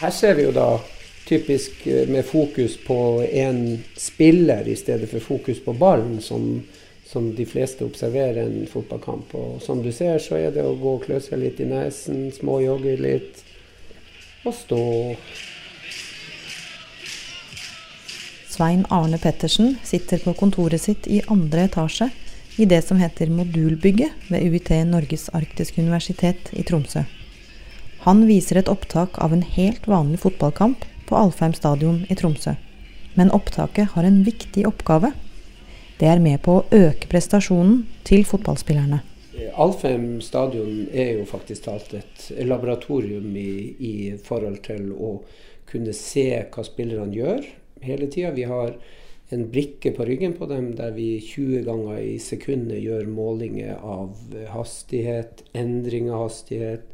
Her ser vi jo da typisk eh, med fokus på en spiller i stedet for fokus på ballen, som, som de fleste observerer en fotballkamp. Og som du ser, så er det å gå og klø seg litt i nesen, småjogge litt og stå. Svein Arne Pettersen sitter på kontoret sitt i andre etasje i det som heter Modulbygget ved UiT Norges arktiske universitet i Tromsø. Han viser et opptak av en helt vanlig fotballkamp på Alfheim stadion i Tromsø. Men opptaket har en viktig oppgave. Det er med på å øke prestasjonen til fotballspillerne. Alfheim stadion er jo faktisk talt et laboratorium i, i forhold til å kunne se hva spillerne gjør hele tida. Vi har en brikke på ryggen på dem der vi 20 ganger i sekundet gjør målinger av hastighet, endring av hastighet,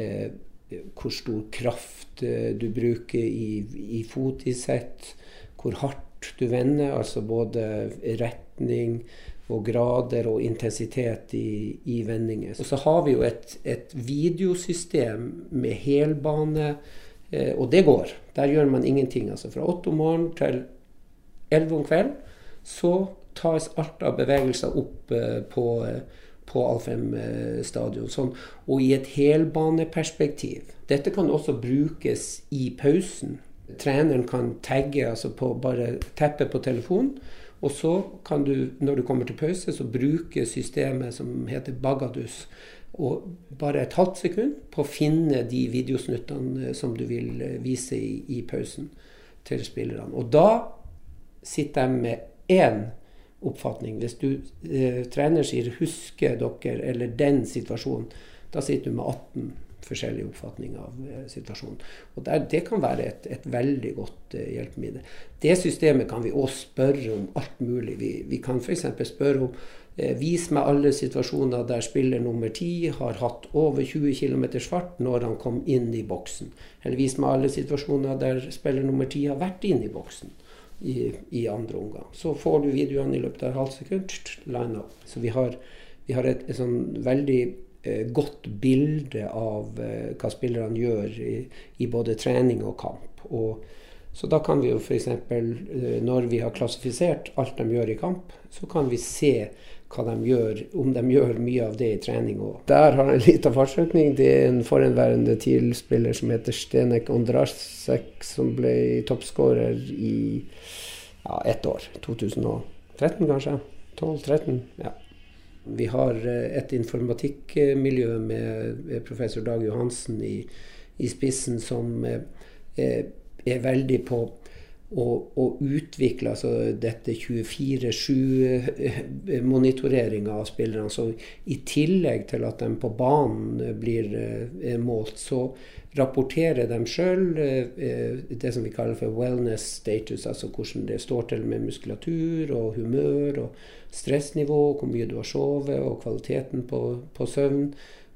eh, hvor stor kraft eh, du bruker i, i fotisett, hvor hardt du vender, altså både retning og grader og intensitet i, i vendinger. Og så har vi jo et, et videosystem med helbane, eh, og det går. Der gjør man ingenting. Altså fra åtte om morgenen til 11 om kvelden, så tas alt av bevegelser opp eh, på, eh, på Alfheim eh, stadion. Sånn, og i et helbaneperspektiv. Dette kan også brukes i pausen. Treneren kan tagge, altså på, bare teppe på telefonen. Og så kan du, når du kommer til pause, så bruke systemet som heter Bagadus. Og bare et halvt sekund på å finne de videosnuttene som du vil vise i, i pausen til spillerne. Og da sitter jeg med én oppfatning. Hvis du eh, trener sier 'husker dere' eller 'den situasjonen', da sitter du med 18 forskjellige oppfatninger av eh, situasjonen. Og der, Det kan være et, et veldig godt eh, hjelpemiddel. Det systemet kan vi òg spørre om alt mulig. Vi, vi kan f.eks. spørre om eh, Vis meg alle situasjoner der spiller nummer 10 har hatt over 20 km fart når han kom inn i boksen. Eller vis meg alle situasjoner der spiller nummer 10 har vært inn i boksen i, i, andre omgang. Så får du videoene i løpet av et halvt sekund. Line up. Så vi har, vi har et, et sånn veldig eh, godt bilde av eh, hva spillerne gjør i, i, både trening og kamp. Og, så da kan vi jo f.eks. Eh, når vi har klassifisert alt de gjør i kamp, så kan vi se hva de gjør, om de gjør mye av det i trening òg. Der har jeg en liten fartsøkning. Det er en forhenværende TIL-spiller som heter Stenek Ondrasek, som ble toppskårer i ja, ett år. 2013, kanskje. 12-13. ja. Vi har eh, et informatikkmiljø med professor Dag Johansen i, i spissen, som er, eh, er veldig på å, å utvikle altså dette 24-7-monitoreringa av spillerne. Så i tillegg til at de på banen blir eh, målt, så rapporterer de sjøl eh, det som vi kaller for wellness status, altså hvordan det står til med muskulatur og humør og stressnivå, hvor mye du har sovet og kvaliteten på, på søvn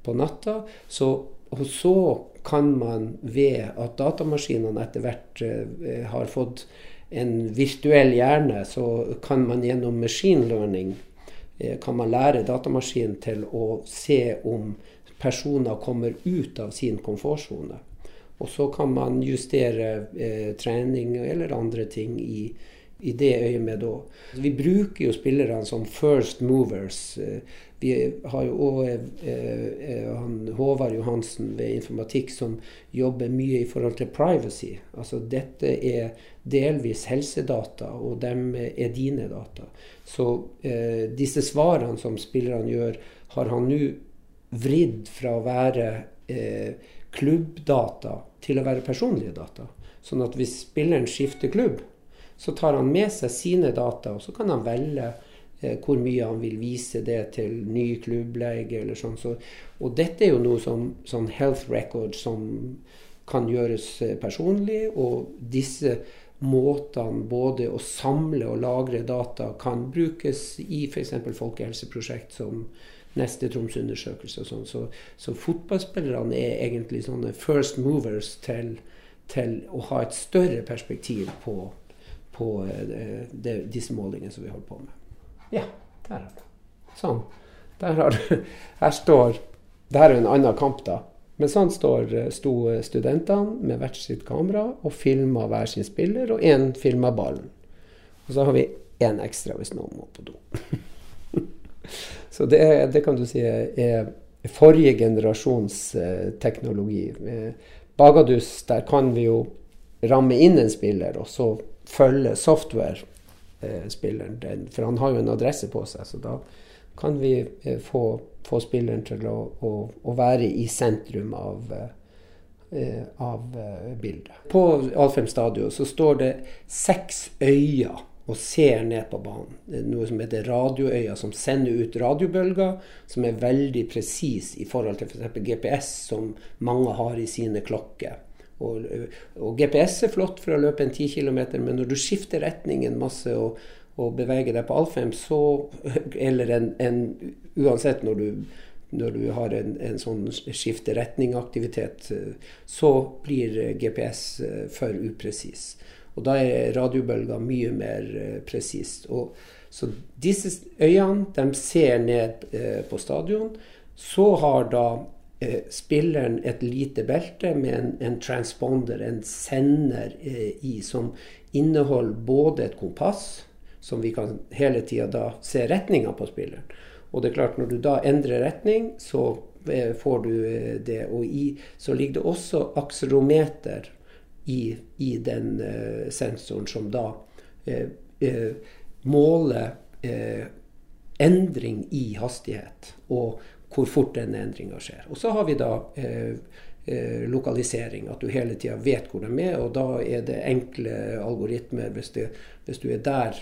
på natta. Så, og så kan man ved at datamaskinene etter hvert eh, har fått en virtuell hjerne, så kan man gjennom machine learning eh, kan man lære datamaskinen til å se om personer kommer ut av sin komfortsone. Og så kan man justere eh, trening eller andre ting i, i det øyemed òg. Vi bruker jo spillerne som first movers. Eh, vi har jo òg eh, eh Håvard Johansen ved informatikk som jobber mye i forhold til privacy. Altså dette er delvis helsedata, og dem er dine data. Så disse svarene som spillerne gjør, har han nå vridd fra å være klubbdata til å være personlige data. Sånn at hvis spilleren skifter klubb, så tar han med seg sine data, og så kan han velge Eh, hvor mye han vil vise det til ny klubblege eller sånn. Så, og dette er jo noe som sånn health record som kan gjøres eh, personlig. Og disse måtene både å samle og lagre data kan brukes i f.eks. folkehelseprosjekt som neste Troms-undersøkelse. og sånn. Så, så, fotballspillerne er egentlig sånne first movers til, til å ha et større perspektiv på, på eh, det, disse målingene som vi holder på med. Ja, der har du. Sånn. Der har du Her står Det her er en annen kamp, da. Men sånn står, sto studentene med hvert sitt kamera og filma hver sin spiller, og én filma ballen. Og så har vi én ekstra hvis noen må på do. så det, det, kan du si er forrige generasjons eh, teknologi. Eh, Bagadus, der kan vi jo ramme inn en spiller, og så følge software spilleren. Den, for han har jo en adresse på seg, så da kan vi eh, få få spilleren til å, å, å være i sentrum av, eh, av eh, bildet. På Alfheim stadion så står det seks øyer og ser ned på banen. Noe som heter radioøya, som sender ut radiobølger som er veldig presis i forhold til f.eks. For GPS, som mange har i sine klokker. Og, og, GPS er flott for å løpe en 10 km, men når du skifter retningen masse og, og beveger deg på Alfheim, så Eller en, en Uansett når du, når du har en, en sånn skifte retning-aktivitet, så blir GPS eh, for upresis. Og da er radiobølger mye mer eh, presist. Så disse øyene de ser ned eh, på stadion. Så har da spilleren et lite belte med en, en transponder, en sender i, som inneholder både et kompass som vi kan hele tida se retninga på spilleren. Og det er klart, når du da endrer retning, så eh, får du eh, det. Og i, så ligger det også akselometer i, i den uh, sensoren som da uh, uh, måler endring i hastighet, og hvor fort den endringa skjer. Og så har vi da Eh, lokalisering. At du hele tida vet hvor de er. Og da er det enkle algoritmer. Hvis, det, hvis du er der,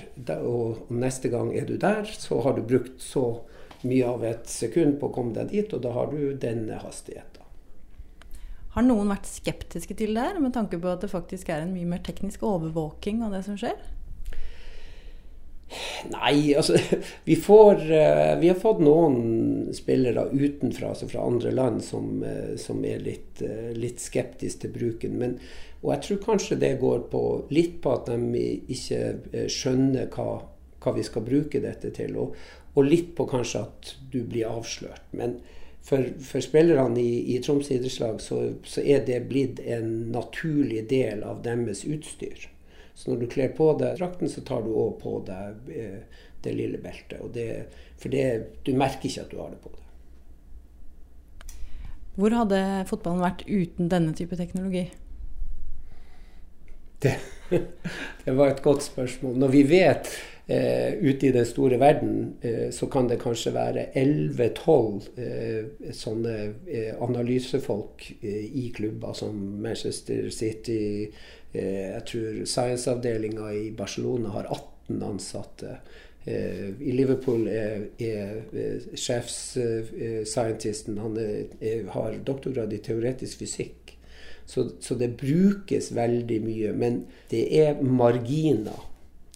og neste gang er du der, så har du brukt så mye av et sekund på å komme deg dit, og da har du denne hastigheten. Har noen vært skeptiske til det her, med tanke på at det faktisk er en mye mer teknisk overvåking av det som skjer? Nei, altså vi, får, uh, vi har fått noen spillere utenfra, altså fra andre land, som, uh, som er litt, uh, litt skeptiske til bruken. Men, og jeg tror kanskje det går på, litt på at de ikke skjønner hva, hva, vi skal bruke dette til. Og, og, litt på kanskje at du blir avslørt. Men for, for spillerne i, i Troms idrettslag så, så er det blitt en naturlig del av deres utstyr. Så når du kler på deg drakten, så tar du òg på deg eh, det lille beltet. Det, for det, du merker ikke at du har det på deg. Hvor hadde fotballen vært uten denne type teknologi? Det, det var et godt spørsmål. Når vi vet eh, ute i den store verden, eh, så kan det kanskje være 11-12 eh, sånne eh, analysefolk eh, i klubber som Manchester City, Eh, jeg tror science-avdelinga i Barcelona har 18 ansatte. I Liverpool er, er sjefsscientisten Han er, har doktorgrad i teoretisk fysikk. Så, så, det brukes veldig mye. Men det er marginer.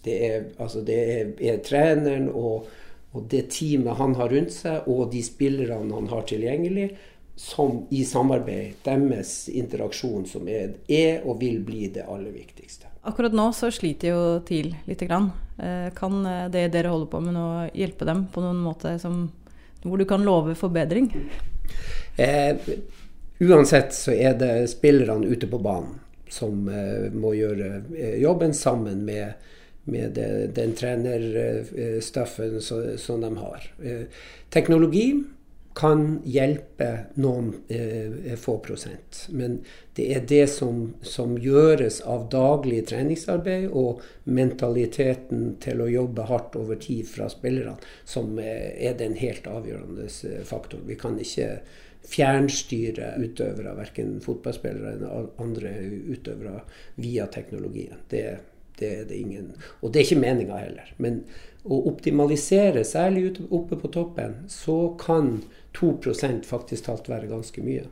Det er, altså det er, er treneren og, og det teamet han har rundt seg, og de spillerne han har tilgjengelig, som i samarbeid, deres interaksjon, som er, er, og vil bli det aller viktigste. Akkurat nå så sliter jo TIL lite grann. Eh, kan eh, det dere holder på med nå hjelpe dem på noen måte som, hvor du kan love forbedring? Eh, uansett så er det spillerne ute på banen som eh, må gjøre eh, jobben sammen med, med den trenerstaffen som de har. Eh, teknologi kan hjelpe noen eh, få prosent. Men det er det som, som, gjøres av daglig treningsarbeid og mentaliteten til å jobbe hardt over tid fra spillerne, som eh, er den helt avgjørende faktoren. Vi kan ikke fjernstyre utøvere, verken fotballspillere eller andre utøvere, via teknologien. Det, det er det ingen Og det er ikke meninga heller. Men å optimalisere, særlig oppe på toppen, så kan 2% faktisk talt være ganske mye.